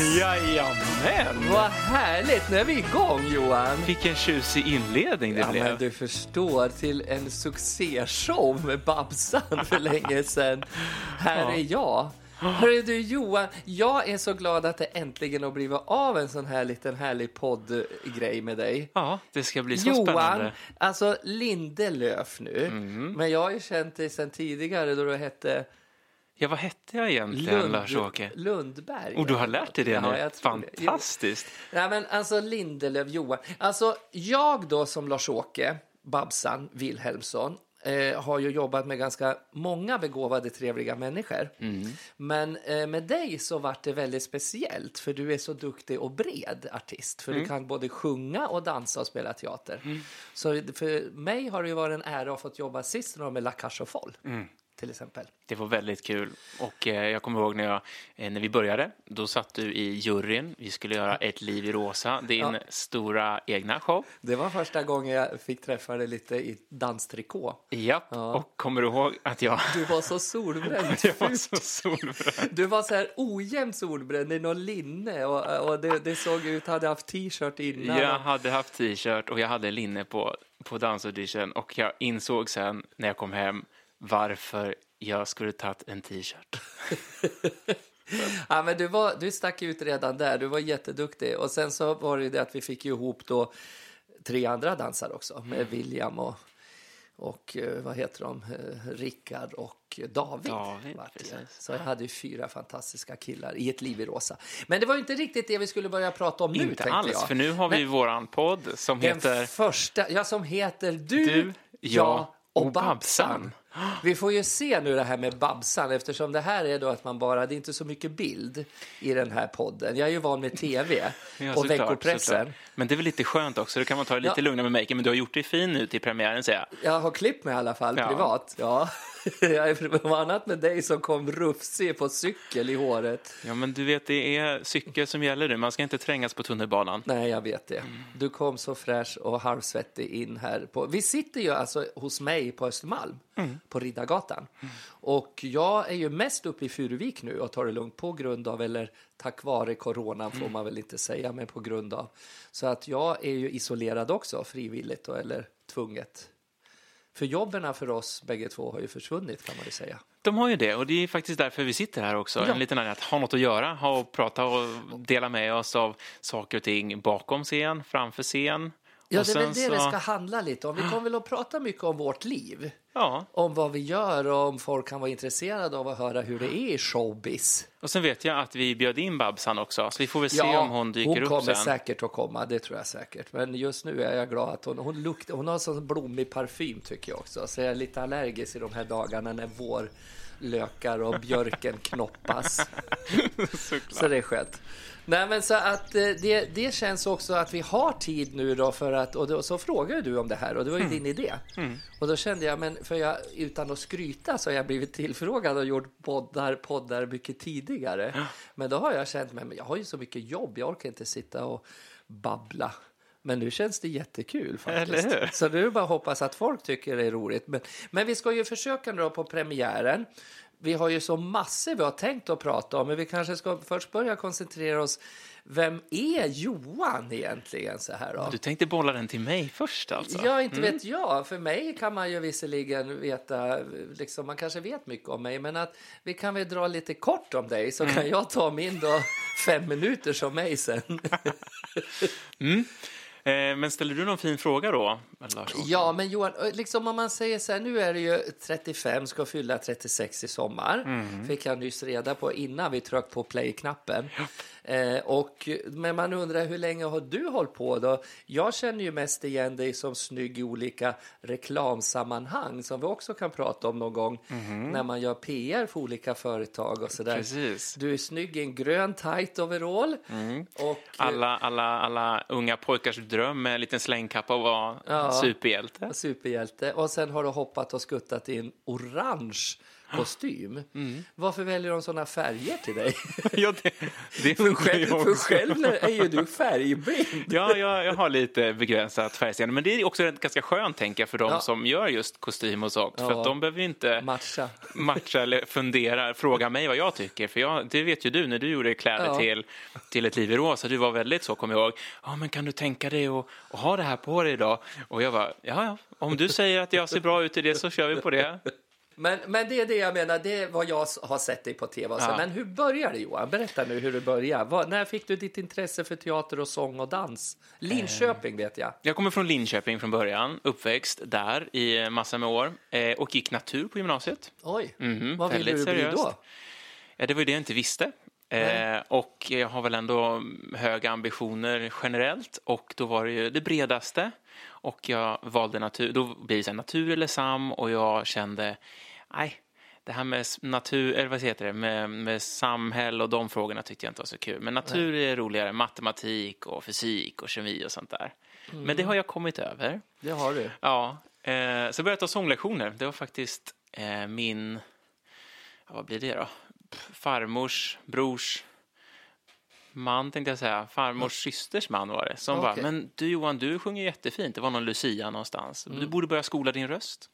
Jajamän! Vad härligt! Nu är vi igång Johan. Vilken tjusig inledning det Ja, blev. men du förstår, till en succéshow med Babsan för länge sedan. Här Ja. är jag. Hörru du Johan, jag är så glad att det äntligen har blivit av en sån här liten härlig poddgrej med dig. Ja, det ska bli så Johan, spännande. alltså Lindelöf nu, Mm. men jag har ju känt dig sedan tidigare då du hette Ja, vad hette jag egentligen, Lund, Lars-Åke? Lundberg. Och du har lärt dig det Ja, nu? jag det. Jo. Fantastiskt! Nej, men alltså Lindelöf, Johan. Alltså, jag då som Lars-Åke Babsan Wilhelmsson eh, har ju jobbat med ganska många begåvade, trevliga människor. Men eh, med dig så vart det väldigt speciellt, för du är så duktig och bred artist. För du kan både sjunga och dansa och spela teater. Så för mig har det varit en ära att få jobba sist med La Cage aux Folles, till exempel. Det var väldigt kul. Och eh, jag kommer ihåg när, jag, eh, när vi började, då satt du i juryn. Vi skulle göra Ett liv i rosa, din Ja. stora egna show. Det var första gången jag fick träffa dig lite i danstrikå. Japp, Ja. och kommer du ihåg att jag, Du var så solbränd. jag var så solbränd? Du var så här ojämnt solbränd i någon linne och, och det, det såg ut, hade haft t-shirt innan. Jag hade haft t-shirt och jag hade linne på, på dansaudition och jag insåg sen när jag kom hem varför jag skulle tagit en t-shirt. Ja, men du, var, du stack ut redan där, du var jätteduktig. Och sen så var det ju det att vi fick ihop då tre andra dansare också, med William och, och eh, vad heter de, Eh, Rickard och David. David. Så jag hade ju fyra fantastiska killar i ett liv i rosa. Men det var ju inte riktigt det vi skulle börja prata om nu, Inte alls, jag. för nu har vi Men- våran podd som Den heter första, ja, som heter Du, Du, jag och Babsan. Vi får ju se nu det här med Babsan eftersom det här är då att man bara, det är inte så mycket bild i den här podden. Jag är ju van med tv Ja, och veckopressen. Men det är väl lite skönt också, då kan man ta det lite Ja. lugnare med maken. Men du har gjort dig fin nu till premiären säger jag. Jag har klippt mig i alla fall Ja. privat. Ja. Jag är annat med dig som kom rufsig på cykel i håret. Ja, men du vet, det är cykel som gäller nu. Man ska inte trängas på tunnelbanan. Nej, jag vet det. Du kom så fräsch och halvsvettig in här. På... Vi sitter ju alltså hos mig på Östermalm, på Riddargatan. Och jag är ju mest uppe i Furuvik nu och tar det lugnt på grund av, eller tack vare coronan får man väl inte säga, men på grund av. Så att jag är ju isolerad också, frivilligt då, eller tvunget. För jobben för oss bägge två har ju försvunnit kan man ju säga. De har ju det och det är faktiskt därför vi sitter här också. Ja. En liten anledning att ha något att göra, ha och prata och dela med oss av saker och ting bakom scen, framför scen. Ja, Och det är väl det så- det ska handla lite om. Vi kommer väl att prata mycket om vårt liv. Ja, Om vad vi gör och om folk kan vara intresserade av att höra hur det är i showbiz. och sen vet jag att vi bjöd in Babsan också, så vi får väl se om hon dyker hon upp kommer sen. säkert att komma, det tror jag säkert. Men just nu är jag glad att hon, hon, luktar, hon har sån blommig parfym tycker jag också. Så jag är lite allergisk i de här dagarna när vårlökar och björken knoppas. Så det är skönt. Nej, men så att eh, det, det känns också att vi har tid nu då för att, och då, så frågade du om det här och det var ju Mm. din idé. Och då kände jag, men för jag, utan att skryta så har jag blivit tillfrågad och gjort poddar, poddar mycket tidigare. Men då har jag känt, men jag har ju så mycket jobb, jag orkar inte sitta och babbla. Men nu känns det jättekul faktiskt. Så nu bara hoppas att folk tycker det är roligt. Men, men vi ska ju försöka nu på premiären. Vi har ju så massor vi har tänkt att prata om, men vi kanske ska först börja koncentrera oss. Vem är Johan egentligen så här då? Du tänkte bolla den till mig först alltså? Ja, inte vet jag. För mig kan man ju visserligen veta, liksom, man kanske vet mycket om mig, men att vi kan väl dra lite kort om dig så kan jag ta min då fem minuter som mig sen. Eh, men ställer du någon fin fråga då, Lars? Ja, men Johan, liksom om man säger så här, nu är det ju 35, ska fylla 36 i sommar. Fick jag nyss reda på innan vi tryckte på play-knappen. Eh, och, men man undrar, hur länge har du hållit på då? Jag känner ju mest igen dig som snygg i olika reklamsammanhang som vi också kan prata om någon gång när man gör PR för olika företag och sådär. Precis. Du är snygg i en grön tight overall. Och, Alla, alla, alla unga pojkars dröm med en liten slängkappa och vara Ja. Superhjälte. Superhjälte. Och sen har du hoppat och skuttat i en orange kostym. Mm. Varför väljer de sådana färger till dig? ja, det, det för, själv, för själv är ju du färgblind. Ja, jag, jag har lite begränsat färgseende, men det är också ganska skönt tänker jag för de Ja. som gör just kostym och sånt, för Ja. att de behöver ju inte Matcha. matcha eller fundera, fråga mig vad jag tycker, för jag, det vet ju du när du gjorde kläder Ja. till, till ett liv i rosa, du var väldigt så, kommer jag ihåg, ja men kan du tänka dig att att ha det här på dig idag? Och jag var, ja ja, om du säger att jag ser bra ut i det så kör vi på det. Men, men det är det jag menar, det är vad jag har sett dig på tv. Ja. Men hur började det Johan? Berätta nu hur det började. Vad, när fick du ditt intresse för teater och sång och dans? Linköping vet jag. Jag kommer från Linköping från början, uppväxt där i massor med år eh, och gick natur på gymnasiet. Oj, Mhm, vad ville du bli seriöst. då? Ja, det var ju det jag inte visste. Eh, och jag har väl ändå höga ambitioner generellt och då var det ju det bredaste. Och jag valde natur, då blir det natur eller SAM och jag kände, nej, det här med natur, eller vad heter det, med, med samhälle och de frågorna tyckte jag inte var så kul. Men natur är roligare, matematik och fysik och kemi och sånt där. Men det har jag kommit över. Det har du. Ja, eh, så började jag ta sånglektioner. Det var faktiskt eh, min, ja, vad blir det då? Farmors, brors man tänkte jag säga, farmors systers man var det. Som Okej. bara, men du Johan, du sjunger jättefint. Det var någon Lucia någonstans. Du Mm. borde börja skola din röst.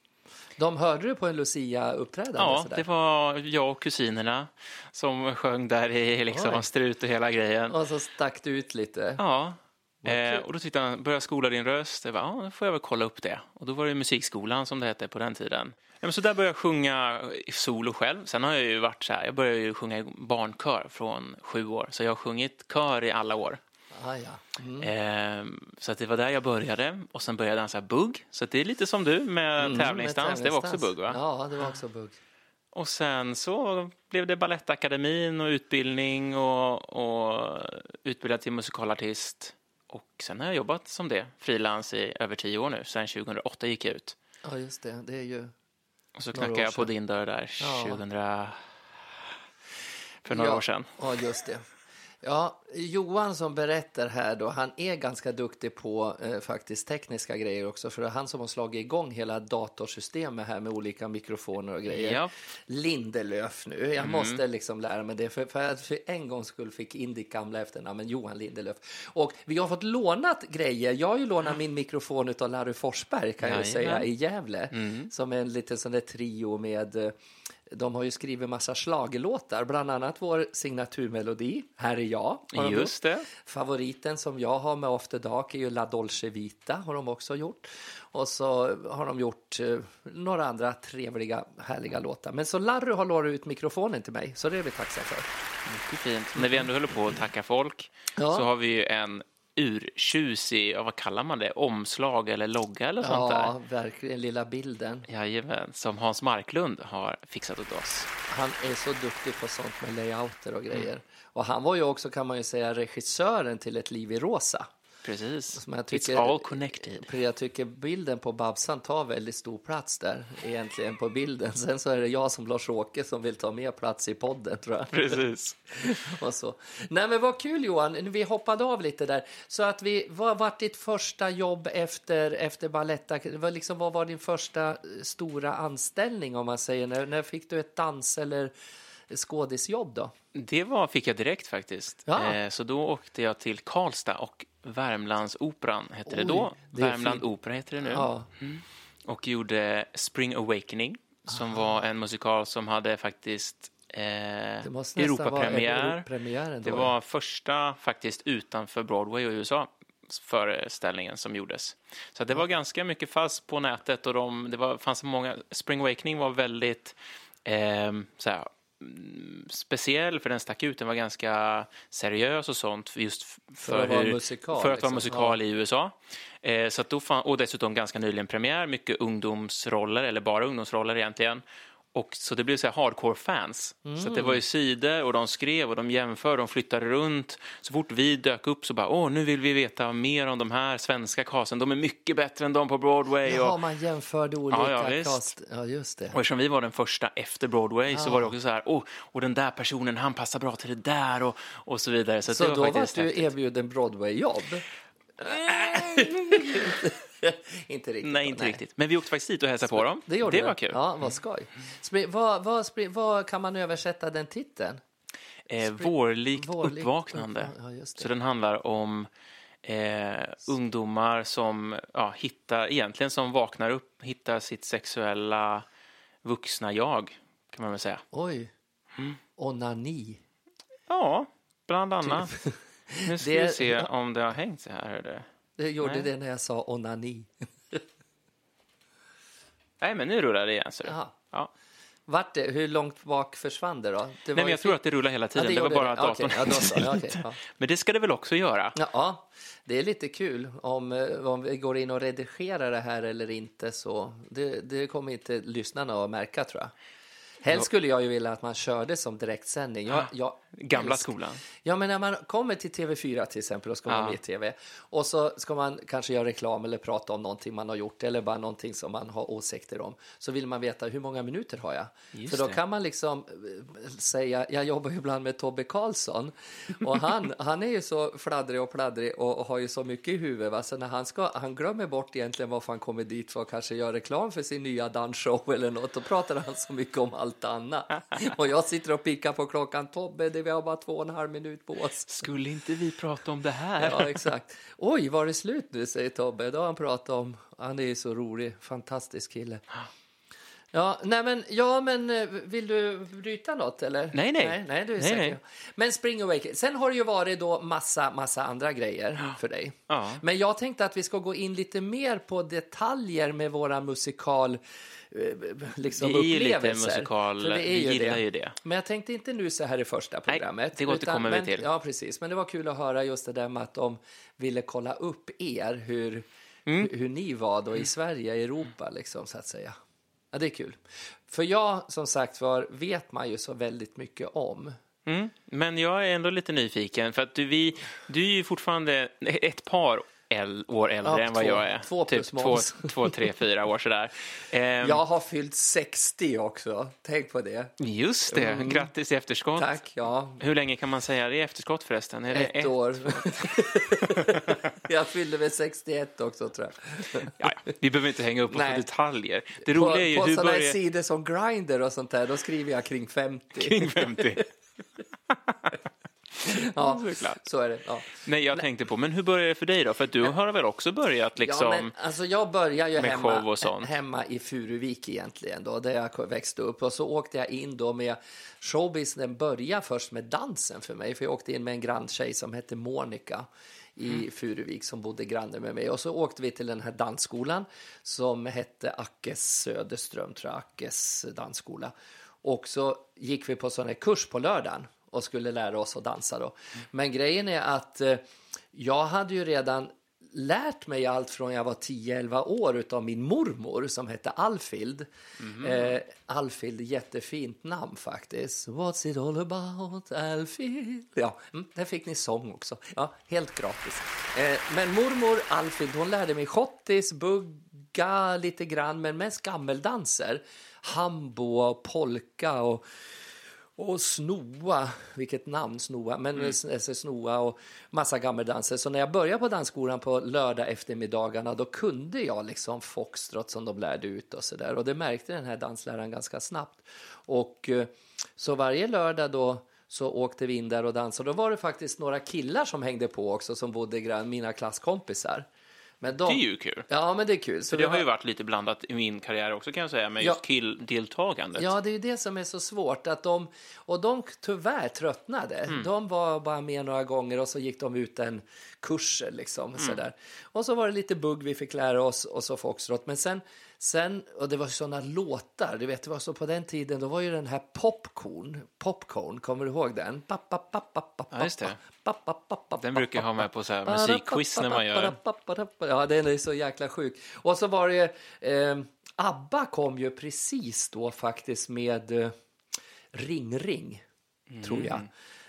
De hörde du på en Lucia-uppträdande? Ja, sådär? det var jag och kusinerna som sjöng där i liksom Oj. strut och hela grejen. Och så stack du ut lite. Ja. Eh, och då tyckte han, börja skola din röst. Jag bara, ja, då får jag väl kolla upp det. Och då var det musikskolan som det hette på den tiden. Ja, men så där började jag sjunga i solo själv. Sen har jag ju varit så här, jag började ju sjunga i barnkör från sju år. Så jag har sjungit kör i alla år. Ah, ja. mm. Eh, så att det var där jag började. Och sen började jag dansa bugg. Så det är lite som du med Mm, tävlingsdans. med Det var också bugg va? Ja, det var också bugg. Och sen så blev det Balettakademin och utbildning och, och utbildad till musikalartist. Och sen har jag jobbat som det, frilans i över tio år nu. Sen 2008 gick jag ut. Ja, just det. Det är ju... Och så knackade jag på din dörr där Ja. 2000... För några ja. år sedan. Ja, just det. Ja, Johan som berättar här då, han är ganska duktig på eh, faktiskt tekniska grejer också. För det är han som har slagit igång hela datorsystemet här med olika mikrofoner och grejer. Ja. Lindelöf nu. Mm. Jag måste liksom lära mig det. För, för att för en gångs skull fick in ditt gamla efternamn, Johan Lindelöf. Och vi har fått lånat grejer. Jag har ju lånat min mikrofon av Larry Forsberg kan jag säga i Gävle. Mm. Som är en liten sån där trio med eh, de har ju skrivit massa schlagerlåtar, bland annat vår signaturmelodi, Här är jag. Just det. Favoriten som jag har med After Dark är ju La Dolce Vita, har de också gjort. Och så har de gjort eh, några andra trevliga, härliga låtar. Men så Larry har lånat ut mikrofonen till mig, så det är vi tacksamma för. Mycket fint. När vi ändå håller på att tacka folk Ja. så har vi ju en urtjusig, ja, vad kallar man det, omslag eller logga eller sånt där. Ja, verkligen, lilla bilden. Jajamän, som Hans Marklund har fixat åt oss. Han är så duktig på sånt med layouter och grejer. Och han var ju också, kan man ju säga, regissören till Ett liv i rosa. Precis. Jag It's tycker- all connected. Jag tycker bilden på Babsan tar väldigt stor plats där, egentligen på bilden. Sen så är det jag som Lars-Åke som vill ta mer plats i podden, tror jag. Precis. Och så. Nej men vad kul Johan, vi hoppade av lite där. Så att vi, vad var ditt första jobb efter, efter Baletta? Var liksom, vad var din första stora anställning om man säger? När, när fick du ett dans eller skådisjobb då? Det var, fick jag direkt faktiskt. Ja. Eh, så då åkte jag till Karlstad och Värmlandsoperan hette det då. det är Värmland fint. Opera heter det nu. Ja, Och gjorde Spring Awakening som var en musikal som hade faktiskt eh, Europapremiär. då. Det var första faktiskt utanför Broadway och USA föreställningen som gjordes. Så det var ganska mycket fast på nätet och de, det var, fanns många, Spring Awakening var väldigt eh, så här, mm, speciell för den stack ut, den var ganska seriös och sånt just f- för, att vara hur- musikal, för att vara liksom. musikal i USA. Eh, så att då fann, och dessutom ganska nyligen premiär, mycket ungdomsroller, eller bara ungdomsroller egentligen. Och så det blev så här hardcore-fans. Så att det var ju sidor och de skrev och de jämförde, de flyttade runt. Så fort vi dök upp så bara, åh, nu vill vi veta mer om de här svenska casten. De är mycket bättre än de på Broadway. Jaha, Och, man jämförde olika Ja, ja, cast. Ja, just det. och eftersom vi var den första efter Broadway så var det också så här, åh, och den där personen, han passar bra till det där och, och så vidare. Så, Så det var då var du häftigt. erbjuden Broadway-jobb? inte riktigt. Nej, inte riktigt. Men vi åkte faktiskt dit och hälsade på dem. Det, gjorde det var kul. Ja, vad skoj. Spring, vad, vad, vad kan man översätta den titeln? Eh, vårlikt Vårlikt uppvaknande. uppva- ja. Så den handlar om eh, ungdomar som ja, hittar, egentligen som vaknar upp, hittar sitt sexuella vuxna jag, kan man väl säga. Oj. Mm. Onani. Ja, bland annat. Nu ska Det- vi se om det har hängt så här. Eller? Det gjorde Nej. det när jag sa onani. Nej, men nu rullar det igen. Så. Jaha. Ja. Vart det? Hur långt bak försvann det då? Det var Nej, men jag tror att det rullar hela tiden. Ja, det, var gjorde bara att Ja, datorn okej. Ja. Men det ska det väl också göra? Ja, det är lite kul om, eh, om vi går in och redigerar det här eller inte. så Det, det kommer inte lyssnarna att märka tror jag. Helst skulle jag ju vilja att man körde som direktsändning. Jag, jag Gamla älsk- skolan. Ja, men när man kommer till TV4 till exempel och ska Ja. med i TV och så ska man kanske göra reklam eller prata om någonting man har gjort eller bara någonting som man har åsikter om så vill man veta hur många minuter har jag? Just För då det. kan man liksom eh, säga, jag jobbar ju ibland med Tobbe Karlsson och han, han är ju så fladdrig och pladdrig och, och har ju så mycket i huvudet va? så när han ska, han glömmer bort egentligen varför han kommer dit för att kanske göra reklam för sin nya dansshow eller något, då pratar han så mycket om allt annat. Och jag sitter och pickar på klockan, Tobbe, det vi har bara två och en halv minut på oss. Skulle inte vi prata om det här? Ja, exakt. Oj, var det slut nu, säger Tobbe. Då har han pratat om, han är ju så rolig, fantastisk kille. Ja, nej men, ja, men eh, vill du bryta något eller? Nej, nej. Nej, nej, du är Nej, säker. nej. Men Spring Awakening, sen har det ju varit då massa, massa andra grejer för dig. Ja. Men jag tänkte att vi ska gå in lite mer på detaljer med våra musikal eh, liksom är ju lite upplevelser. musikal- För vi gillar ju det. Men jag tänkte inte nu så här i första Nej, programmet. det återkommer vi men, till. Ja, precis. Men det var kul att höra just det där med att de ville kolla upp er, hur, Mm. hur, hur ni var då i Sverige, i Europa, liksom, så att säga. Ja, det är kul. För jag, som sagt var, vet man ju så väldigt mycket om. Mm. Men jag är ändå lite nyfiken, för att du, vi, du är ju fortfarande ett par äl, år äldre Ja, än vad två- jag är. två plus typ två, två, tre, fyra år sådär. Ehm, Jag har fyllt 60 också. Tänk på det. Just det, grattis i efterskott. Tack, ja. Hur länge kan man säga det i efterskott förresten? Är det Ett år. jag fyllde väl 61 också, tror jag. Ja, ja, vi behöver inte hänga upp oss på detaljer. Det På, roliga är ju på sådana börjar... sidor som Grindr och sånt där, då skriver jag kring 50. Kring 50. ja, Såklart. så är det. Ja. Nej, jag tänkte på, men hur börjar det för dig då? För att du har väl också börjat liksom... Ja, men, alltså jag började ju hemma, hemma i Furuvik egentligen, då, där jag växte upp. Och så åkte jag in då med showbusinessen började först med dansen för mig, för jag åkte in med en granntjej som hette Monica i Mm. Furuvik som bodde granne med mig. Och så åkte vi till den här dansskolan som hette Ackes Söderström, tror jag, Ackes dansskola. Och så gick vi på sån här kurs på lördagen och skulle lära oss att dansa då. Men grejen är att eh, jag hade ju redan lärt mig allt från jag var 10-11 år av min mormor som hette Alfild. Eh, Alfild, jättefint namn faktiskt. What's it all about, Alfild? Ja, mm, där fick ni sång också. Ja, helt gratis. Eh, men mormor Alfild, hon lärde mig schottis, bugga lite grann, men mest gammeldanser. Hambo och polka och och Snoa, vilket namn Snoa, men mm. Snoa och massa gammeldanser. Så när jag började på dansskolan på lördag eftermiddagarna då kunde jag liksom foxtrot som de lärde ut och så där. Och det märkte den här dansläraren ganska snabbt. Och eh, så varje lördag då så åkte vi in där och dansade. Då var det faktiskt några killar som hängde på också som bodde grann, mina klasskompisar. Men de, Det är ju kul. Ja, men det är kul. Så För vi det har ju varit lite blandat i min karriär också kan jag säga, med Ja. just killdeltagandet. Ja, det är ju det som är så svårt. Att de, och de tyvärr tröttnade. De var bara med några gånger och så gick de ut en kurs. Liksom, sådär. Och så var det lite bugg vi fick lära oss och så foxtrot. Men sen, sen, och det var såna låtar. Du vet, det var så på den tiden, då var ju den här Popcorn. Popcorn, kommer du ihåg den? Ja, just det. Den brukar jag ha med på så här musikquiz när man gör. Ja, den är så jäkla sjuk. Och så var det eh, ABBA kom ju precis då faktiskt med eh, Ring Ring, tror jag.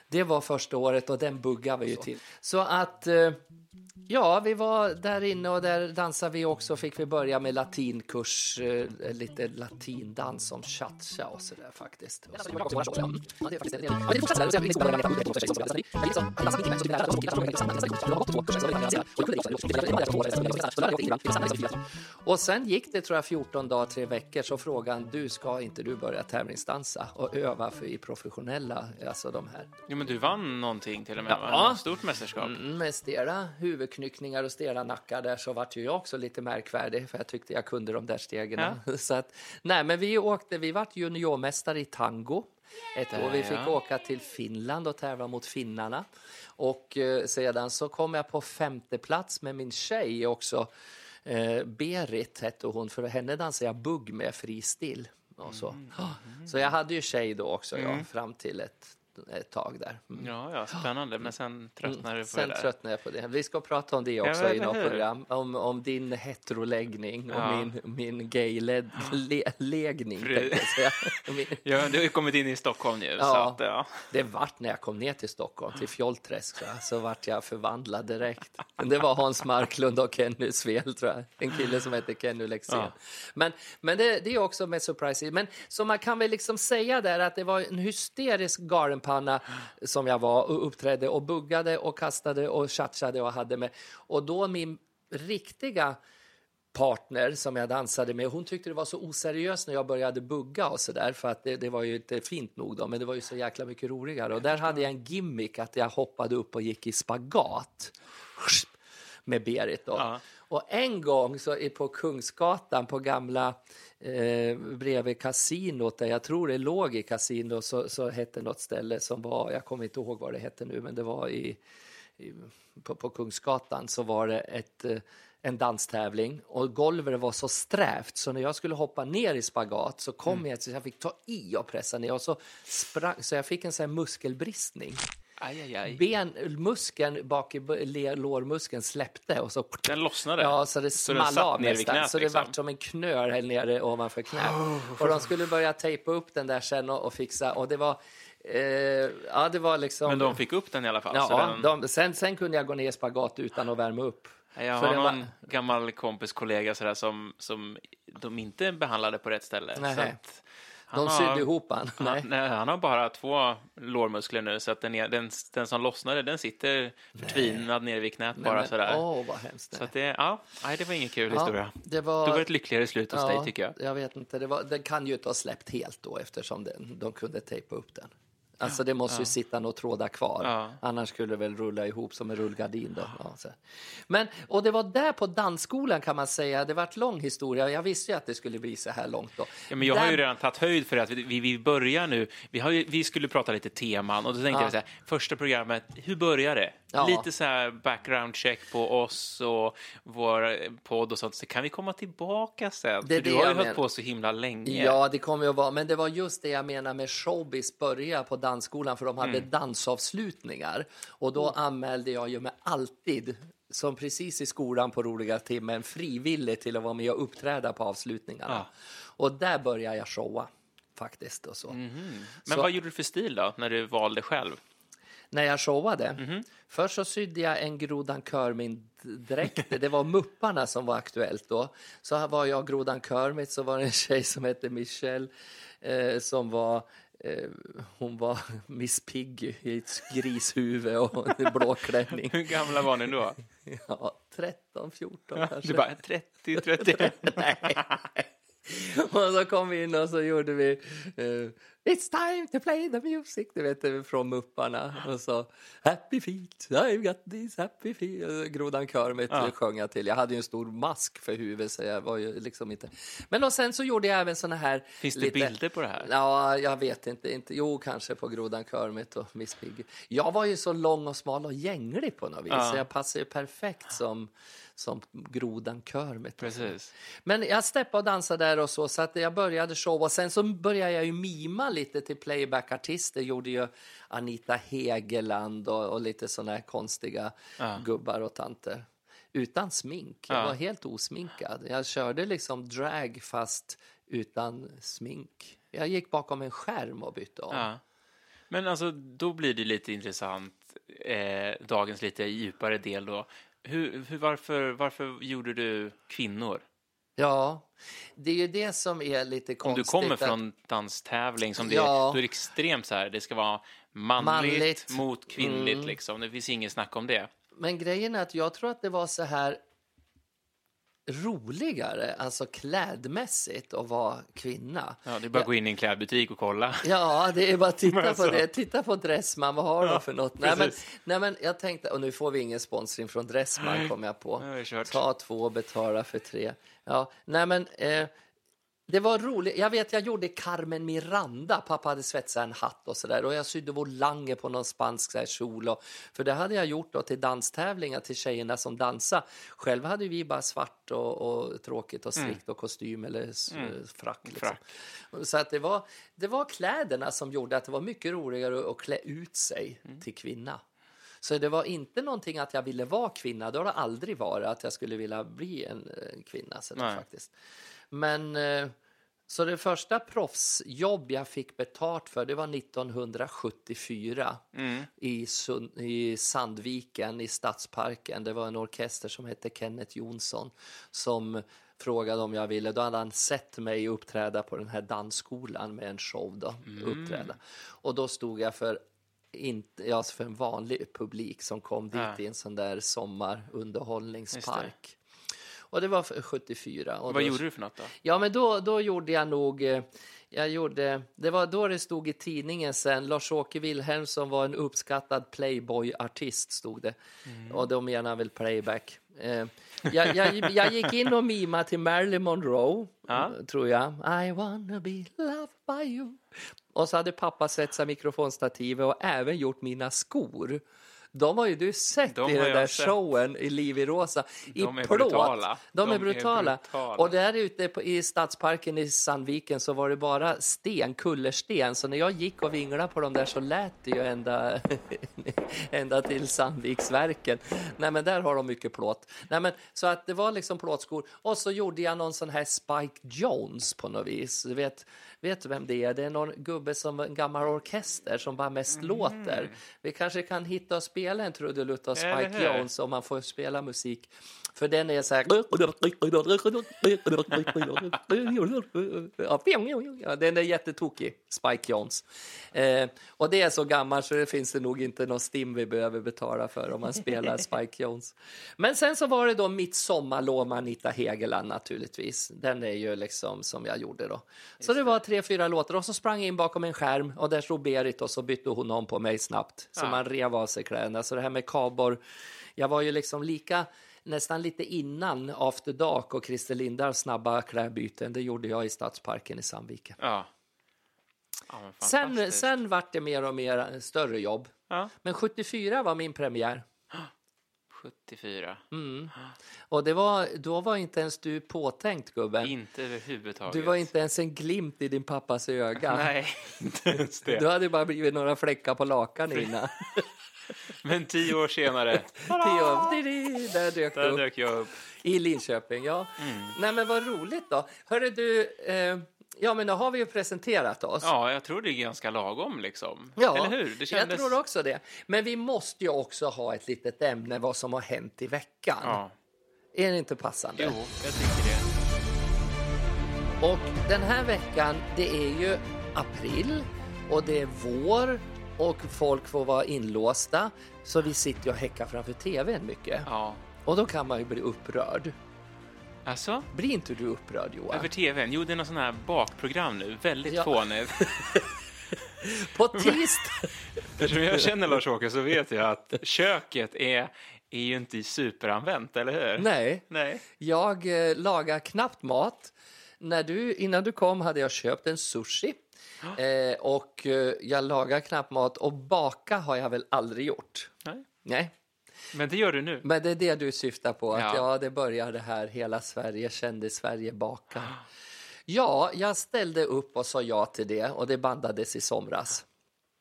Det var första året och den buggade vi ju till. Så att eh, Ja, vi var där inne och där dansade vi också. Fick vi börja med latinkurs, eh, lite latindans som cha-cha och sådär faktiskt. Och så. Och sen gick det tror jag 14 dagar, tre veckor, så frågade han, du ska inte du börja tävlingsdansa och öva för i professionella, alltså de här Jo, men du vann någonting till och med, Ja. Ett stort mästerskap. Mm, med stela huvudknyckningar och stela nackar där så vart ju jag också lite märkvärdig för jag tyckte jag kunde de där stegen. Så att, nej, men vi åkte, vi vart juniormästare i tango ett år. Vi fick Ja. åka till Finland och tävla mot finnarna. Och eh, sedan så kom jag på femte plats med min tjej också. Eh, Berit hette hon, för henne dansade jag bugg med fristill. Och så. så jag hade ju tjej då också, ja, fram till ett, ett tag där. Mm. Ja, ja, spännande. Men sen tröttnade du på Sen det där. tröttnade jag på det. Vi ska prata om det också Ja, i något program. Om, om din heteroläggning och Ja. min, min gayläggning. Min- Ja, du har ju kommit in i Stockholm nu. Så Ja. att, ja. Det vart när jag kom ner till Stockholm, till Fjollträsk, tror jag, så vart jag förvandlad direkt. Det var Hans Marklund och Kenny Svel, tror jag. En kille som heter Kenny Lexén. Ja. Men, men det, det är också med Surprise. Men så man kan väl liksom säga där att det var en hysterisk galenpanna som jag var och uppträdde och buggade och kastade och tjatchade och hade med. Och då min riktiga partner som jag dansade med, hon tyckte det var så oseriöst när jag började bugga och så där för att det, det var ju inte fint nog då, men det var ju så jäkla mycket roligare. Och där hade jag en gimmick att jag hoppade upp och gick i spagat med Berit då. Ja. Och en gång så är på Kungsgatan på gamla eh, bredvid kasinot där jag tror det låg i kasinot så, så hette något ställe som var, jag kommer inte ihåg vad det hette nu, men det var i, i på, på Kungsgatan så var det ett eh, en danstävling. Och golvet var så strävt så när jag skulle hoppa ner i spagat så kom jag så jag fick ta i och pressa ner. Och så sprang så jag fick en sån muskelbristning. Aj, aj, aj. Benmuskeln bak i lårmuskeln släppte och så Den lossnade. Ja, så det small av nästan. knät, så det liksom. vart som en knöl här nere ovanför knät. Och de skulle börja tejpa upp den där sen och, och fixa. Och det var, eh, ja det var liksom... Men de fick upp den i alla fall. så ja, den... de, sen, sen kunde jag gå ner i spagat utan att värma upp. Jag har den var- någon gammal kompis, kollega sådär, som, som de inte behandlade på rätt ställe. Nej. Så att han De har- sydde ihop han. Nej. Han, nej, han har bara två lårmuskler nu, så att den, är, den, den som lossnade, den sitter förtvinad nere vid knät bara Men- sådär. Åh, vad hemskt. Så att det, ja, nej, det var ingen kul Ja, historia. det var... Det var ett lyckligare slut hos dig, tycker jag. Jag vet inte. Det var, den kan ju inte ha släppt helt då eftersom den, de kunde tejpa upp den. Alltså det måste ju sitta några trådar kvar. Annars skulle det väl rulla ihop som en rullgardin. Då. Men, och det var där på dansskolan kan man säga. Det var ett lång historia. Jag visste ju att det skulle bli så här långt då. Ja, men jag har ju redan tagit höjd för att vi, vi, börjar nu. Vi, har ju, vi skulle prata lite teman och då tänkte Ja. jag så här, första programmet, hur börjar det? Ja. Lite så här background check på oss och vår podd och sånt. Så kan vi komma tillbaka sen? Det för du det har ju jag hållit på så himla länge. Ja, det kommer ju att vara. Men det var just det jag menar med showbiz börja på dansskolan för de hade Mm. dansavslutningar. Och då anmälde jag ju mig alltid som precis i skolan på roliga timmen frivillig till att vara med och uppträda på avslutningarna. Ja. Och där började jag showa faktiskt och så. Mhm. Men Så- vad gjorde du för stil då, när du valde själv? När jag showade. Mhm. Först så sydde jag en Grodan Körmind-dräkt. Det var Mupparna som var aktuellt då. Så här var jag Grodan Körmind, så var det en tjej som hette Michelle eh, som var hon var Miss Piggy i ett grishuvud och en blå klänning. Hur gamla var ni då? Ja, 13, 14 kanske. Du bara 30, 31? Och så kom vi in och så gjorde vi eh, It's time to play the music, du vet från Mupparna. Och så Happy feet, I've got these happy feet. Grodan Körmitt Ja. sjöng jag till. Jag hade ju en stor mask för huvudet så jag var ju liksom inte... Men och sen så gjorde jag även såna här... Finns det lite- bilder på det här? Ja, jag vet inte. inte. Jo, kanske på Grodan Körmitt och Miss Piggy. Jag var ju så lång och smal och gänglig på något vis. Ja. Så jag passade ju perfekt som, som Grodan Körmitt. Precis. Men jag steppade och dansade där och så, så att jag började showa. Och sen så började jag ju mima lite till playback-artister. Gjorde ju Anita Hegeland och, och lite såna här konstiga Ja. gubbar och tanter. Utan smink. Jag Ja. var helt osminkad. Jag körde liksom drag fast utan smink. Jag gick bakom en skärm och bytte om. Ja. Men alltså, då blir det lite intressant, eh, dagens lite djupare del då. Hur, hur, varför, varför gjorde du kvinnor? Ja, det är ju det som är lite Om konstigt. du kommer att- från danstävling, som det, Ja. då är det extremt så här, det ska vara manligt, Manligt. mot kvinnligt, Mm. liksom. Det finns inget snack om det. Men grejen är att jag tror att det var så här roligare, alltså klädmässigt, att vara kvinna. Ja, det är bara att gå in i en klädbutik och kolla. Ja, det är bara att titta på alltså- det. Titta på Dressman, vad har de för något? Nej men, nej, men jag tänkte, och nu får vi ingen sponsring från Dressman, kom jag på. Ta två betala för tre. Ja, nej men, eh, det var roligt. Jag vet, jag gjorde Carmen Miranda. Pappa hade svetsat en hatt och sådär. Och jag sydde volanger på någon spansk så här, kjol. Och, för det hade jag gjort då till danstävlingar till tjejerna som dansade. Själv hade vi bara svart och, och tråkigt och strikt och kostym eller s- frack. Liksom. Så att det var, det var kläderna som gjorde att det var mycket roligare att klä ut sig till kvinna. Så det var inte någonting att jag ville vara kvinna. Det har det aldrig varit att jag skulle vilja bli en, kvinna. Så faktiskt. Men eh, så det första proffsjobb jag fick betalt för det var 1974 i, Sund, i Sandviken i Stadsparken. Det var en orkester som hette Kenneth Jonsson som frågade om jag ville. Då hade han sett mig uppträda på den här dansskolan med en show. Då, uppträda. Och då stod jag för inte, ja, för en vanlig publik som kom dit Ja. i en sån där sommarunderhållningspark. Och det var för 74. Och Vad då, gjorde du för något då? Ja, men då, då gjorde jag nog... eh, Jag gjorde, det var då det stod i tidningen sen, Lars-Åke Wilhelmsson var en uppskattad Playboy-artist, stod det. Och då menar väl playback. Eh, jag, jag, jag gick in och mimade till Marilyn Monroe, Ja. tror jag. I wanna be loved by you. Och så hade pappa svetsat mikrofonstativet och även gjort mina skor. De har ju du sett De i den där sett. showen i Liv i Rosa. I De är plåt. brutala. De, är De är brutala. brutala. Och där ute på, i Stadsparken i Sandviken så var det bara sten, kullersten. Så när jag gick och vinglade på dem där så lät det ju ända, ända till Sandviksverken. Nej men där har de mycket plåt. Nej men så att det var liksom plåtskor. Och så gjorde jag någon sån här Spike Jones på något vis. Du vet, vet du vem det är? Det är någon gubbe som en gammal orkester som bara mest låter. Vi kanske kan hitta och spela en trudelutt av Spike? Jones om man får spela musik. För den är så här... Ja, den är jättetokig, Spike Jones. Eh, och det är så gammal så det finns det nog inte någon stim vi behöver betala för om man spelar Spike Jones. Men sen så var det då Mitt sommarlov med Anita Hegeland naturligtvis. Den är ju liksom som jag gjorde då. Så det var tre, fyra låtar och så sprang jag in bakom en skärm och där stod Berit och så bytte hon om på mig snabbt. Så Ja. man rev av sig kläderna. Så det här med kabor, jag var ju liksom lika nästan lite innan After Dark och Christer Lindars snabba klädbyten. Det gjorde jag i Stadsparken i Sandviken. Ja. ja Sen, sen vart det mer och mer eh, större jobb. Ja. Men 74 var min premiär. 74. Mm. Och det var, då var inte ens du påtänkt, gubben. Inte överhuvudtaget. Du var inte ens en glimt i din pappas öga. Nej, inte ens det. Du hade bara blivit några fläckar på lakan innan. Men tio år senare, Tio år. Där dök där upp. dök jag upp. I Linköping, ja. Nej, men vad roligt då. Hörru du, eh, ja men nu har vi ju presenterat oss. Ja, jag tror det är ganska lagom liksom. Ja, Eller hur? Det kändes... jag tror också det. Men vi måste ju också ha ett litet ämne vad som har hänt i veckan. Ja. Är det inte passande? Jo, jag tycker det. Och den här veckan, det är ju april och det är vår och folk får vara inlåsta. Så vi sitter och häckar framför tvn mycket. Ja. Och då kan man ju bli upprörd. Alltså? Blir inte du upprörd Johan? Över tvn? Jo, det är någon sån här bakprogram nu. Väldigt Ja. fånigt. På tisdag... Eftersom jag känner Lars-Åke så vet jag att köket är, är ju inte superanvänt, eller hur? Nej, Nej. jag eh, lagar knappt mat. När du, innan du kom hade jag köpt en sushi. Eh, och eh, jag lagar knappt mat och baka har jag väl aldrig gjort. Nej. Nej, Men det gör du nu. men det är det du syftar på. Att Ja. ja, det börjar det här hela Sverige, kände Sverige bakar. Ja, jag ställde upp och sa ja till det och det bandades i somras.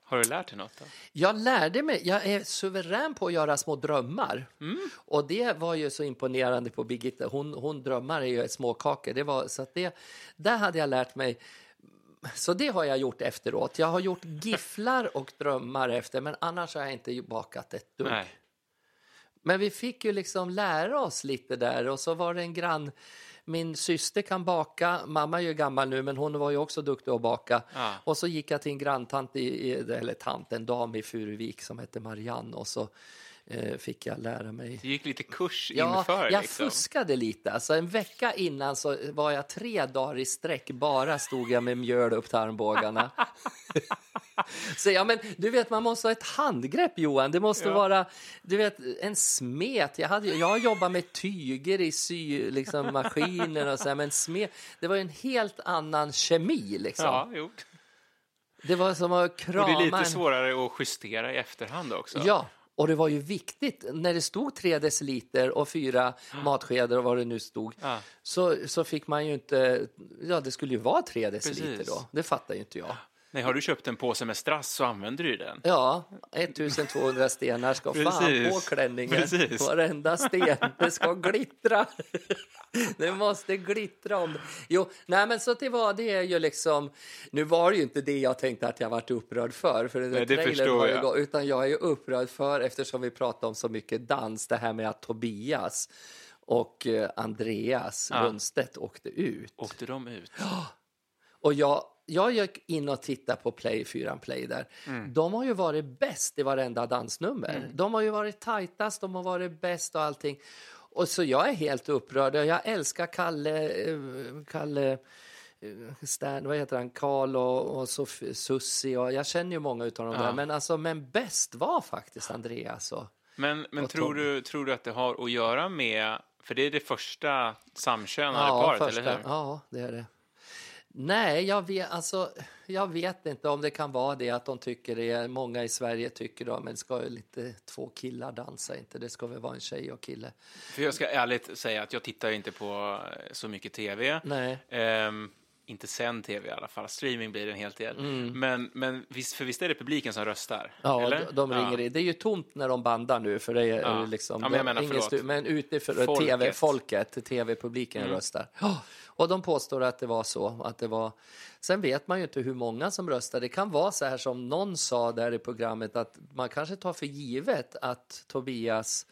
Har du lärt dig något då? Jag lärde mig, jag är suverän på att göra små drömmar. Och det var ju så imponerande på Birgitta. Hon, hon drömmar är ju småkakor. Det var, så att det, där hade jag lärt mig. Så det har jag gjort efteråt. Jag har gjort gifflar och drömmar efter, men annars har jag inte bakat ett dugg. Nej. Men vi fick ju liksom lära oss lite där och så var det en grann min syster kan baka, mamma är ju gammal nu men hon var ju också duktig att baka. Ja. Och så gick jag till en granntant, i, eller tant, en dam i Furuvik som hette Marianne och så fick jag lära mig Du gick lite kurs Ja, inför. jag liksom. fuskade lite. Alltså, en vecka innan så var jag tre dagar i sträck. Bara stod jag med mjöl upp till armbågarna. så ja, men du vet, man måste ha ett handgrepp, Johan. Det måste Ja. vara du vet, en smet. Jag, hade, jag jobbat med tyger i sy, liksom, maskiner och så här, men smet, det var en helt annan kemi. Liksom. Ja, jo. Det var som att Och krama det är lite svårare att justera i efterhand också. Ja, och det var ju viktigt. När det stod tre deciliter och fyra matskedar och vad det nu stod Ja. så, så fick man ju inte... Ja, det skulle ju vara tre deciliter Precis. då. Det fattar ju inte jag. Nej, har du köpt en påse med strass så använder du den. Ja, 1200 stenar ska fan på klänningen. Precis. Varenda sten. Det ska glittra. Det måste glittra om det. Jo, nej men så det var det är ju liksom. Nu var det ju inte det jag tänkte att jag varit upprörd för, för den Nej, det trailern har ju gått- utan jag är ju upprörd för eftersom vi pratar om så mycket dans, det här med att Tobias och eh, Andreas Ja. Lundstedt åkte ut. Åkte de ut? Och jag, jag gick in och tittade på Play, 4 Play där. Mm. De har ju varit bäst i varenda dansnummer. De har ju varit tajtast, de har varit bäst och allting. Och så jag är helt upprörd. Jag älskar Kalle, eh, Kalle eh, Stern, vad heter han, Karl och, och Sof- Sussi och jag känner ju många utav dem Ja. där. Men, alltså, men bäst var faktiskt Andreas. Och, Men, men Och tror, Tom. du, tror du att det har att göra med... För det är det första samkönade ja, paret, första, eller hur? ja, det är det. Nej, jag vet, alltså, jag vet inte om det kan vara det att de tycker det. är- Många i Sverige tycker då, men ska lite två killar dansa inte? Det ska väl vara en tjej och kille? För jag ska ärligt säga att jag tittar inte på eh, så mycket tv. Nej. Ehm, inte sen tv i alla fall. Streaming blir det en hel del. Mm. Men, men visst, för visst är det publiken som röstar? Ja, eller? de, ringer ja. in. Det är ju tomt när de bandar nu, för det är Ja. liksom... Ja, men jag menar, ingen stu- men för Folket. Mm. tv-folket, tv-publiken röstar. Ja, och de påstår att det var så. Att det var... Sen vet man ju inte hur många som röstar. Det kan vara så här som någon sa där i programmet att man kanske tar för givet att Tobias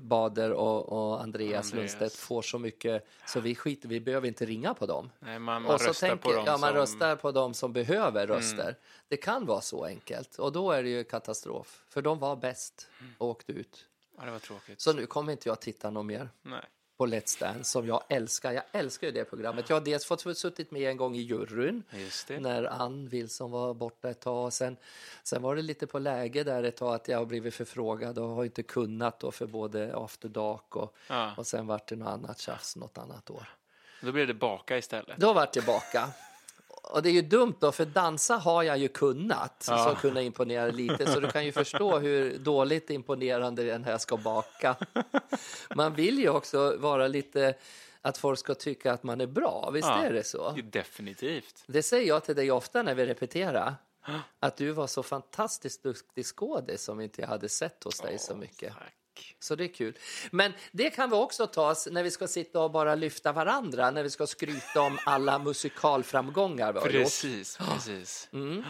Bader och, och Andreas, Andreas. Lundstedt får så mycket så vi skiter, vi behöver inte ringa på dem. Nej, man, man Och så röstar tänker, på dem ja, man som... Mm. röstar på dem som behöver röster. Det kan vara så enkelt och då är det ju katastrof. För de var bäst och åkte ut. Ja, det var tråkigt. Så nu kommer inte jag titta någon mer Nej. På Let's Dance som jag älskar. Jag älskar ju det programmet. Jag har dels fått suttit med en gång i juryn det. när Ann Wilson var borta ett tag. Sen, sen var det lite på läge där ett tag att jag har blivit förfrågad och har inte kunnat då för både After Dark och, Ja. och sen vart det något annat tjafs något annat år. Då blev det baka istället. Då var jag tillbaka. Och det är ju dumt då, för dansa har jag ju kunnat, Ja. så kunna imponera lite. Så du kan ju förstå hur dåligt imponerande den här ska baka. Man vill ju också vara lite, att folk ska tycka att man är bra, visst Ja. är det så? Definitivt. Det säger jag till dig ofta när vi repeterar. Att du var så fantastiskt duktig skådis som inte jag hade sett hos dig så mycket. Tack. Så det är kul. Men det kan vi också ta oss när vi ska sitta och bara lyfta varandra, när vi ska skryta om alla musikalframgångar vi har gjort. Precis, precis. Mm.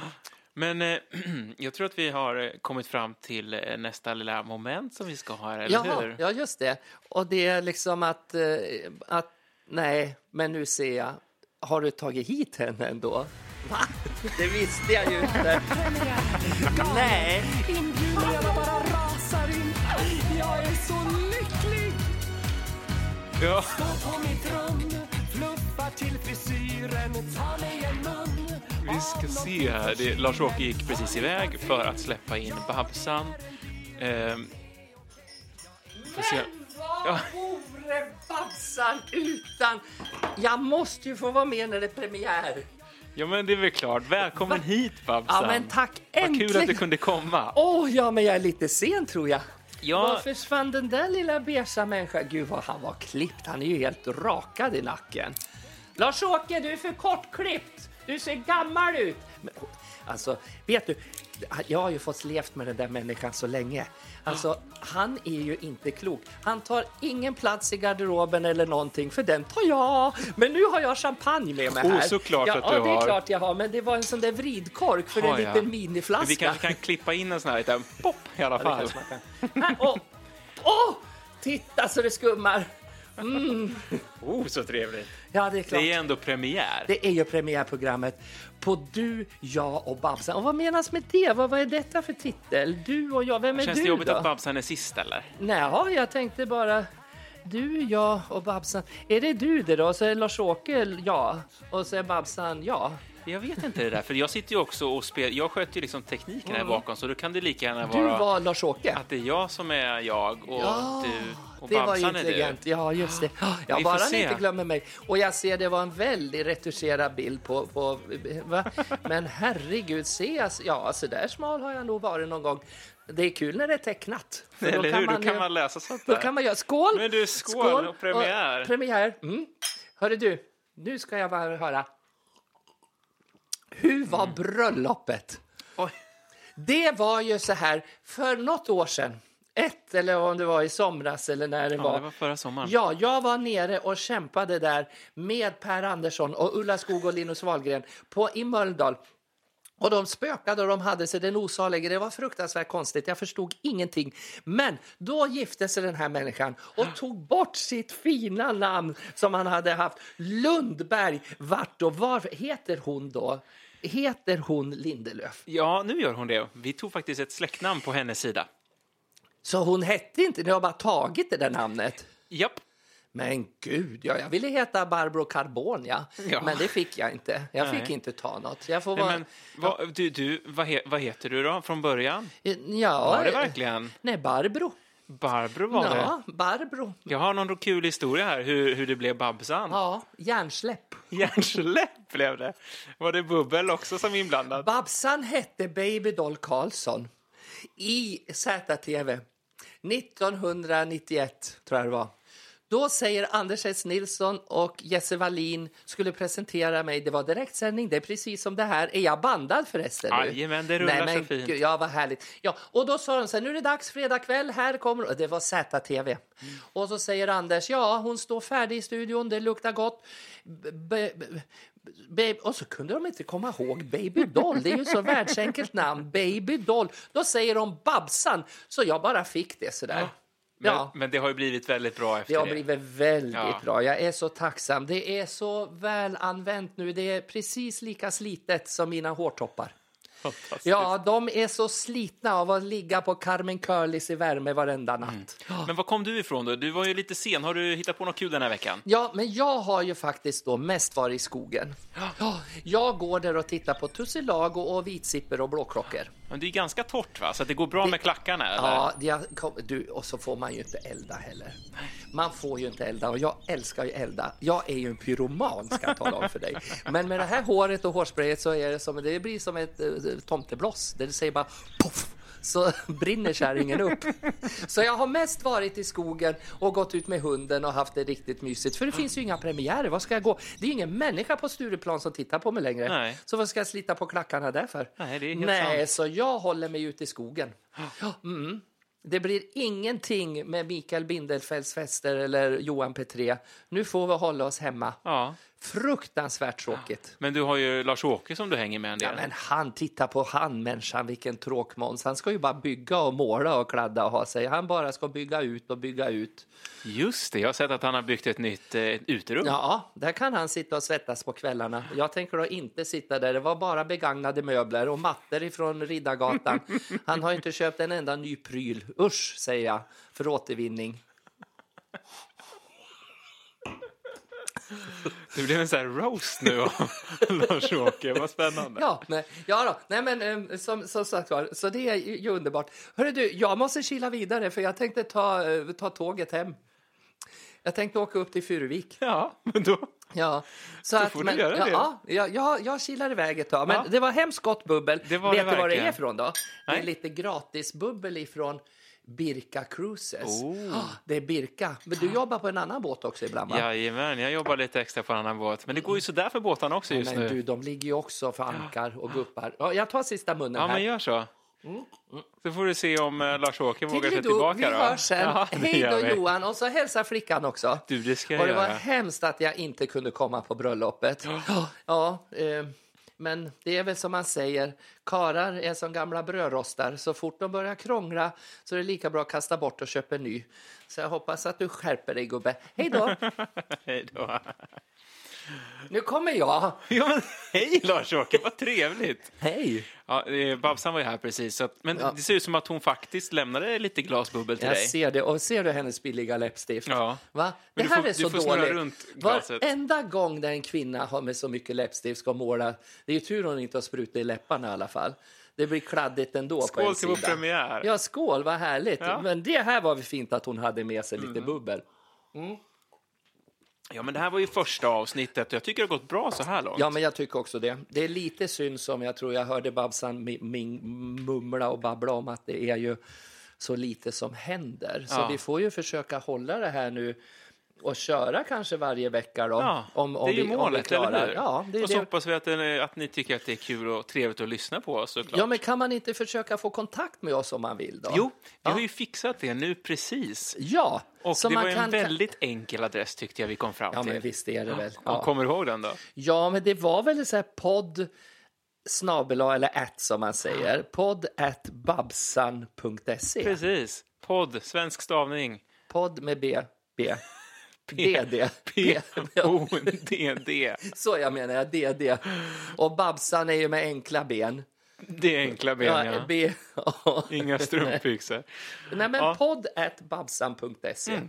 Men eh, jag tror att vi har eh, kommit fram till eh, nästa lilla moment som vi ska ha här, eller Jaha, hur? ja just det. Och det är liksom att, eh, att, nej, men nu ser jag, har du tagit hit henne ändå? Va? Det visste jag ju inte. Nej. Ja. Står på mitt rum, fluffar till frisyren, tar mig en mun. Vi ska se här. Det, Lars-Åke gick precis iväg för att släppa in Babsan. Ehm, får se. Ja. vore Babsan utan... Jag måste ju få vara med när det är premiär. ja, men det är väl klart. Välkommen hit, Babsan. Ja, men tack. Vad kul att du kunde komma. Åh, ja, men jag är lite sen tror jag. Ja. Var försvann den där lilla beiga människan? Gud vad han var klippt. Han är ju helt rakad i nacken. Lars-Åke, du är för kortklippt. Du ser gammal ut. Men, alltså, vet du, jag har ju fått levt med den där människan så länge. Alltså, han är ju inte klok. Han tar ingen plats i garderoben eller någonting, för den tar jag. Men nu har jag champagne med mig Oh, här. såklart ja, att du ja, det är har. klart jag har, men det var en sån där vridkork för Har en liten miniflaska. Vi kanske kan klippa in en sån här liten pop i alla fall. Ah, och, Åh! Titta så det skummar! Oh, så trevligt. Ja, det är klart. Det är ändå premiär. Det är ju premiärprogrammet på Du, jag och Babsan. Och vad menas med det? Vad, vad är detta för titel? Du och jag, vem är Känns du det jobbigt då? att Babsan är sist, eller? Nej, jag tänkte bara du, jag och Babsan. Är det du det då? Så är Lars-Åke ja och så är Babsan ja. Jag vet inte det där, för jag sitter ju också och spelar. Jag sköter ju liksom tekniken här bakom, så då kan det lika gärna Du vara var Lars-Åke. att det är jag som är jag och Ja, du och det var ju intelligent. Ja, just det. Ja, Vi får bara se. inte glömmer mig. Och jag ser det var en väldigt retuscherad bild på... på va? Men herregud, se, alltså, ja, så där smal har jag nog varit någon gång. Det är kul när det är tecknat. För Eller hur? Då kan ju- man läsa sånt Då där. kan man göra skål! Men du, skål och premiär. premiär. Mm. Hörru du, nu ska jag bara höra. Hur var Mm. bröllopet? Oj. Det var ju så här, för något år sedan, ett eller om det var i somras eller när det Ja, var. det var förra sommaren. Ja, jag var nere och kämpade där med Per Andersson och Ulla Skog och Linus Wahlgren på, i Mölndal. Och de spökade och de hade sig den osalige. Det var fruktansvärt konstigt. Jag förstod ingenting. Men då gifte sig den här människan och tog bort sitt fina namn som han hade haft. Lundberg. Vart och var heter hon då? Heter hon Lindelöf? Ja, nu gör hon det. Vi tog faktiskt ett släktnamn på hennes sida. Så hon hette inte, ni har bara tagit det där namnet. Japp. Men gud, ja, jag ville heta Barbro Carbon, ja. Men det fick jag inte. Jag Nej. fick inte ta något. Jag får Nej, vara... men, vad, du, du, vad, he, vad heter du då från början? ja, Var det verkligen? Nej, Barbro. Barbro var det. Ja, Barbro. Jag har någon kul historia här hur, hur det blev Babsan. Ja, hjärnsläpp. Hjärnsläpp blev det. Var det bubbel också som inblandad? Babsan hette Baby Doll Karlsson i ZTV 1991, tror jag det var. Då säger Anders S. Nilsson och Jesse Wallin skulle presentera mig. Det var direktsändning, det är precis som det här. Är jag bandad förresten? Jajamän, det rullar Nej, men så fint. gud, Ja, vad härligt. Ja, och då sa de så här, nu är det dags, fredag kväll, här kommer... Och det var ZTV. Mm. Och så säger Anders, ja, hon står färdig i studion, det luktar gott. B- b- b- Babe, och så kunde de inte komma ihåg Baby Doll. Det är ju så världsenkelt namn. Baby Doll. Då säger de Babsan. Så jag bara fick det sådär. Men, Ja. men det har ju blivit väldigt bra efter Det har det. blivit väldigt Ja. bra. Jag är så tacksam. Det är så väl använt nu. Det är precis lika slitet som mina hårtoppar. Ja, de är så slitna av att ligga på Carmen Curlys i värme varenda natt. Men var kom du ifrån då? Du var ju lite sen. Har du hittat på något kul den här veckan? Ja, men jag har ju faktiskt då mest varit i skogen. Ja, jag går där och tittar på tussilago och vitsipper och blåklockor. Men det är ganska torrt va? Så det går bra med klackarna eller? Ja, det kom, du, och så får man ju inte elda heller. Man får ju inte elda och jag älskar ju elda. Jag är ju en pyroman ska jag tala om för dig. Men med det här håret och hårsprayet så är det som, det blir som ett uh, tomtebloss. Det säger bara poff så brinner kärringen upp. Så jag har mest varit i skogen och gått ut med hunden och haft det riktigt mysigt. För det finns ju inga premiärer. Vad ska jag gå? Det är ingen människa på Stureplan som tittar på mig längre. Nej. Så vad ska jag slita på klackarna där för? Nej, det är helt Nej, sant. så jag håller mig ute i skogen. Mm. Det blir ingenting med Mikael Bindelfelds fester eller Johan Petré. Nu får vi hålla oss hemma. Ja. Fruktansvärt tråkigt. Men du har ju Lars-Åke som du hänger med en del. Ja, men han, titta på han människan, vilken tråkmåns. Han ska ju bara bygga och måla och kladda och ha sig. Han bara ska bygga ut och bygga ut. Just det, jag har sett att han har byggt ett nytt eh, uterum. Ja, där kan han sitta och svettas på kvällarna. Jag tänker då inte sitta där. Det var bara begagnade möbler och mattor ifrån Riddargatan. Han har inte köpt en enda ny pryl. Usch, säger jag, för återvinning. Det blev en sån här roast nu av Lars-Åke. Vad spännande. Ja, nej, ja då. nej men eh, som, som sagt var, så det är ju ju underbart. Hörru du, jag måste kila vidare för jag tänkte ta, eh, ta tåget hem. Jag tänkte åka upp till Furuvik. Ja, men då... Ja, så att, får du men, göra det. ja, ja, jag, jag kilar iväg ett tag. Men Ja. det var hemskt gott bubbel. Det var Vet det du vad det verkligen. är ifrån då? Det är Nej. lite gratis bubbel ifrån Birka Cruises. Oh. Ah, det är Birka. Men du jobbar på en annan båt också ibland va? Jajamän, jag jobbar lite extra på en annan båt. Men det går ju sådär för båtarna också just Men nu. du, de ligger ju också för ankar och guppar. Ja, jag tar sista munnen Ja, här. men gör så. Så får du se om eh, Lars-Åke vågar sig tillbaka vi då. hörs sen. Ja, Hej då. Johan. Och så hälsa flickan också. Du, det ska och det var hemskt att jag inte kunde komma på bröllopet. Ja, ja eh, men det är väl som man säger, karar är som gamla brödrostar. Så fort de börjar krångla så är det lika bra att kasta bort och köpa en ny. Så jag hoppas att du skärper dig gubbe. Hej då! Hej då. Nu kommer jag! Ja, men, hej Lars-Åke, vad trevligt! Hej! Ja, eh, Babsan var ju här precis, så att, men Ja. det ser ut som att hon faktiskt lämnade lite glasbubbel till Jag dig. ser det. Och ser du hennes billiga läppstift? Ja. Va? Det Men du här får- är du så får snurra dåligt. runt glaset. Varenda gång där en kvinna har med så mycket läppstift ska måla, det är ju tur hon inte har sprutat i läpparna i alla fall. Det blir kladdigt ändå på Skål en till vår sida. premiär. Ja, skål, vad härligt. Ja. Men det här var väl fint att hon hade med sig lite Mm. Ja, men det här var ju första avsnittet och jag tycker det har gått bra så här långt. Ja, men jag tycker också det. Det är lite synd som jag tror jag hörde Babsan mumla och babbla om att det är ju så lite som händer. Så Ja. vi får ju försöka hålla det här nu och köra kanske varje vecka då. Ja, om, om det är ju vi, om vi målet, klarar. eller hur? Ja, det är och så det. hoppas vi att, att ni tycker att det är kul och trevligt att lyssna på oss såklart. Ja, men kan man inte försöka få kontakt med oss om man vill då? Jo, vi Ja. har ju fixat det nu precis. Ja, Och det var kan... en väldigt enkel adress tyckte jag vi kom fram Ja, till. men visst är det väl. Ja. Ja. Kommer du ihåg den då? Ja, men det var väl så här podd snabel eller at som man säger. Podd at babsan.se. Precis. Podd, svensk stavning. Podd med B. B. DD. P O D D. Så jag menar jag, DD. Och Babsan är ju med enkla ben. Det är enkla ben, Ja, ja. B. Inga strumpbyxor. Nej, men Ja. Mm. podd at babsan.se.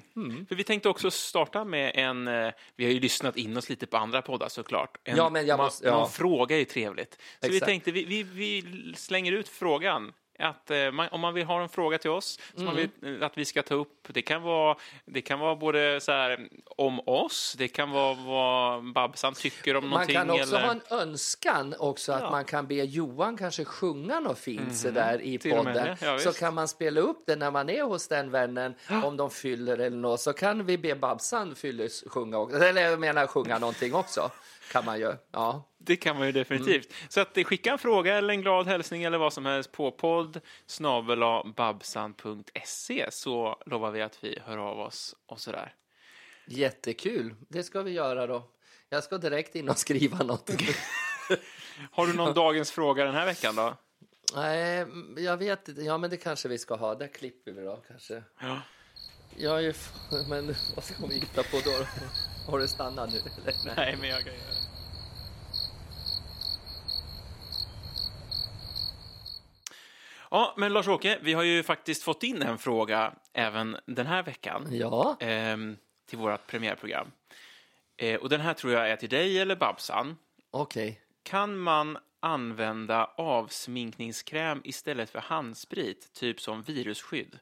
För vi tänkte också starta med en... eh, Vi har ju lyssnat in oss lite på andra poddar såklart. En, Ja, men jag man, måste- ja. Någon fråga är ju trevligt. Så vi Exakt. tänkte vi, vi, vi slänger ut frågan. Att, eh, man, om man vill ha en fråga till oss som man Mm. vill eh, att vi ska ta upp. Det kan vara, det kan vara både så här, om oss, det kan vara vad Babsan tycker om Man någonting. kan också eller... ha en önskan också att Ja. man kan be Johan kanske sjunga något fint så där i. Till podden. ja, så kan man spela upp det när man är hos den vännen om de fyller eller något. Så kan vi be Babsan fylles sjunga. Eller jag menar sjunga någonting också. Kan man ju. Ja. Det kan man ju definitivt. Mm. Så att, eh, skicka en fråga eller en glad hälsning eller vad som helst på podd babsan.se så lovar vi att vi hör av oss och sådär. Jättekul. Det ska vi göra då. Jag ska direkt in och skriva något. Har du någon dagens fråga den här veckan då? Nej, jag vet inte. Ja, men det kanske vi ska ha. Där klipper vi då kanske. Ja. Jag är ju... Men vad ska vi hitta på då? Har du stannat nu? Eller? Nej. Nej, men jag kan göra det. Ja, men Lars-Åke, vi har ju faktiskt fått in en fråga även den här veckan Ja. ehm, till vårt premiärprogram. Eh, och den här tror jag är till dig eller Babsan. Okej. Kan man använda avsminkningskräm istället för handsprit, typ som virusskydd?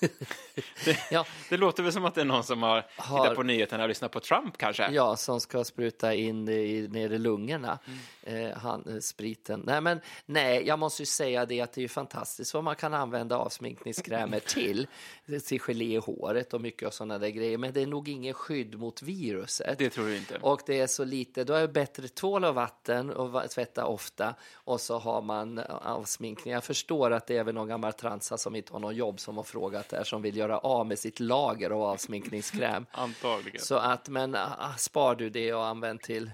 det, Ja. det låter väl som att det är någon som har, Har- tittat på nyheterna och lyssnat på Trump kanske? Ja, som ska spruta in i, ner i lungorna, eh, han, eh, spriten. Nej, men nej, jag måste ju säga det att det är fantastiskt vad man kan använda avsminkningskrämer till. Till gelé i håret och mycket av sådana där grejer. Men det är nog ingen skydd mot viruset. Det tror du inte? Och det är så lite, då är det bättre tvål och vatten och tvätta ofta och så har man avsminkning. Jag förstår att det är väl någon gammal transa som inte har någon jobb som har frågat där som vill göra av med sitt lager av avsminkningskräm. Antagligen. Så att, men ah, spar du det och använd till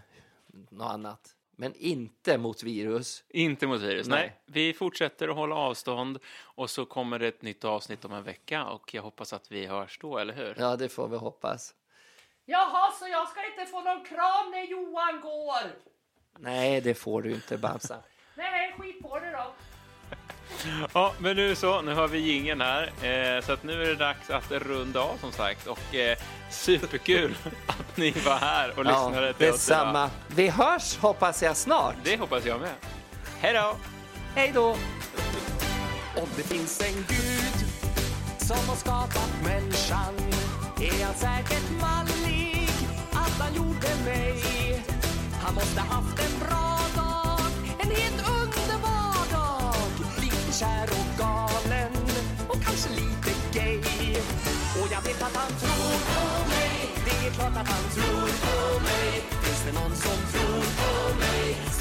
något annat. Men inte mot virus. Inte mot virus, nej. Nej. Vi fortsätter att hålla avstånd och så kommer det ett nytt avsnitt om en vecka och jag hoppas att vi hörs då, eller hur? Ja, det får vi hoppas. Jaha, så jag ska inte få någon kram när Johan går? Nej, det får du inte, Babsan. Nej, skit på det då. Ja, men nu så, nu har vi gingen här, eh, så att nu är det dags att runda av som sagt och eh, superkul att ni var här och lyssnade till oss idag. detsamma. Vi hörs, hoppas jag, snart. Det hoppas jag med. Hej då! Hej då! Om det finns en gud som har skapat människan är han säkert mallig att han gjorde mig. Han måste haft en bra dag, en helt att han tror på mig. Finns det någon som tror på mig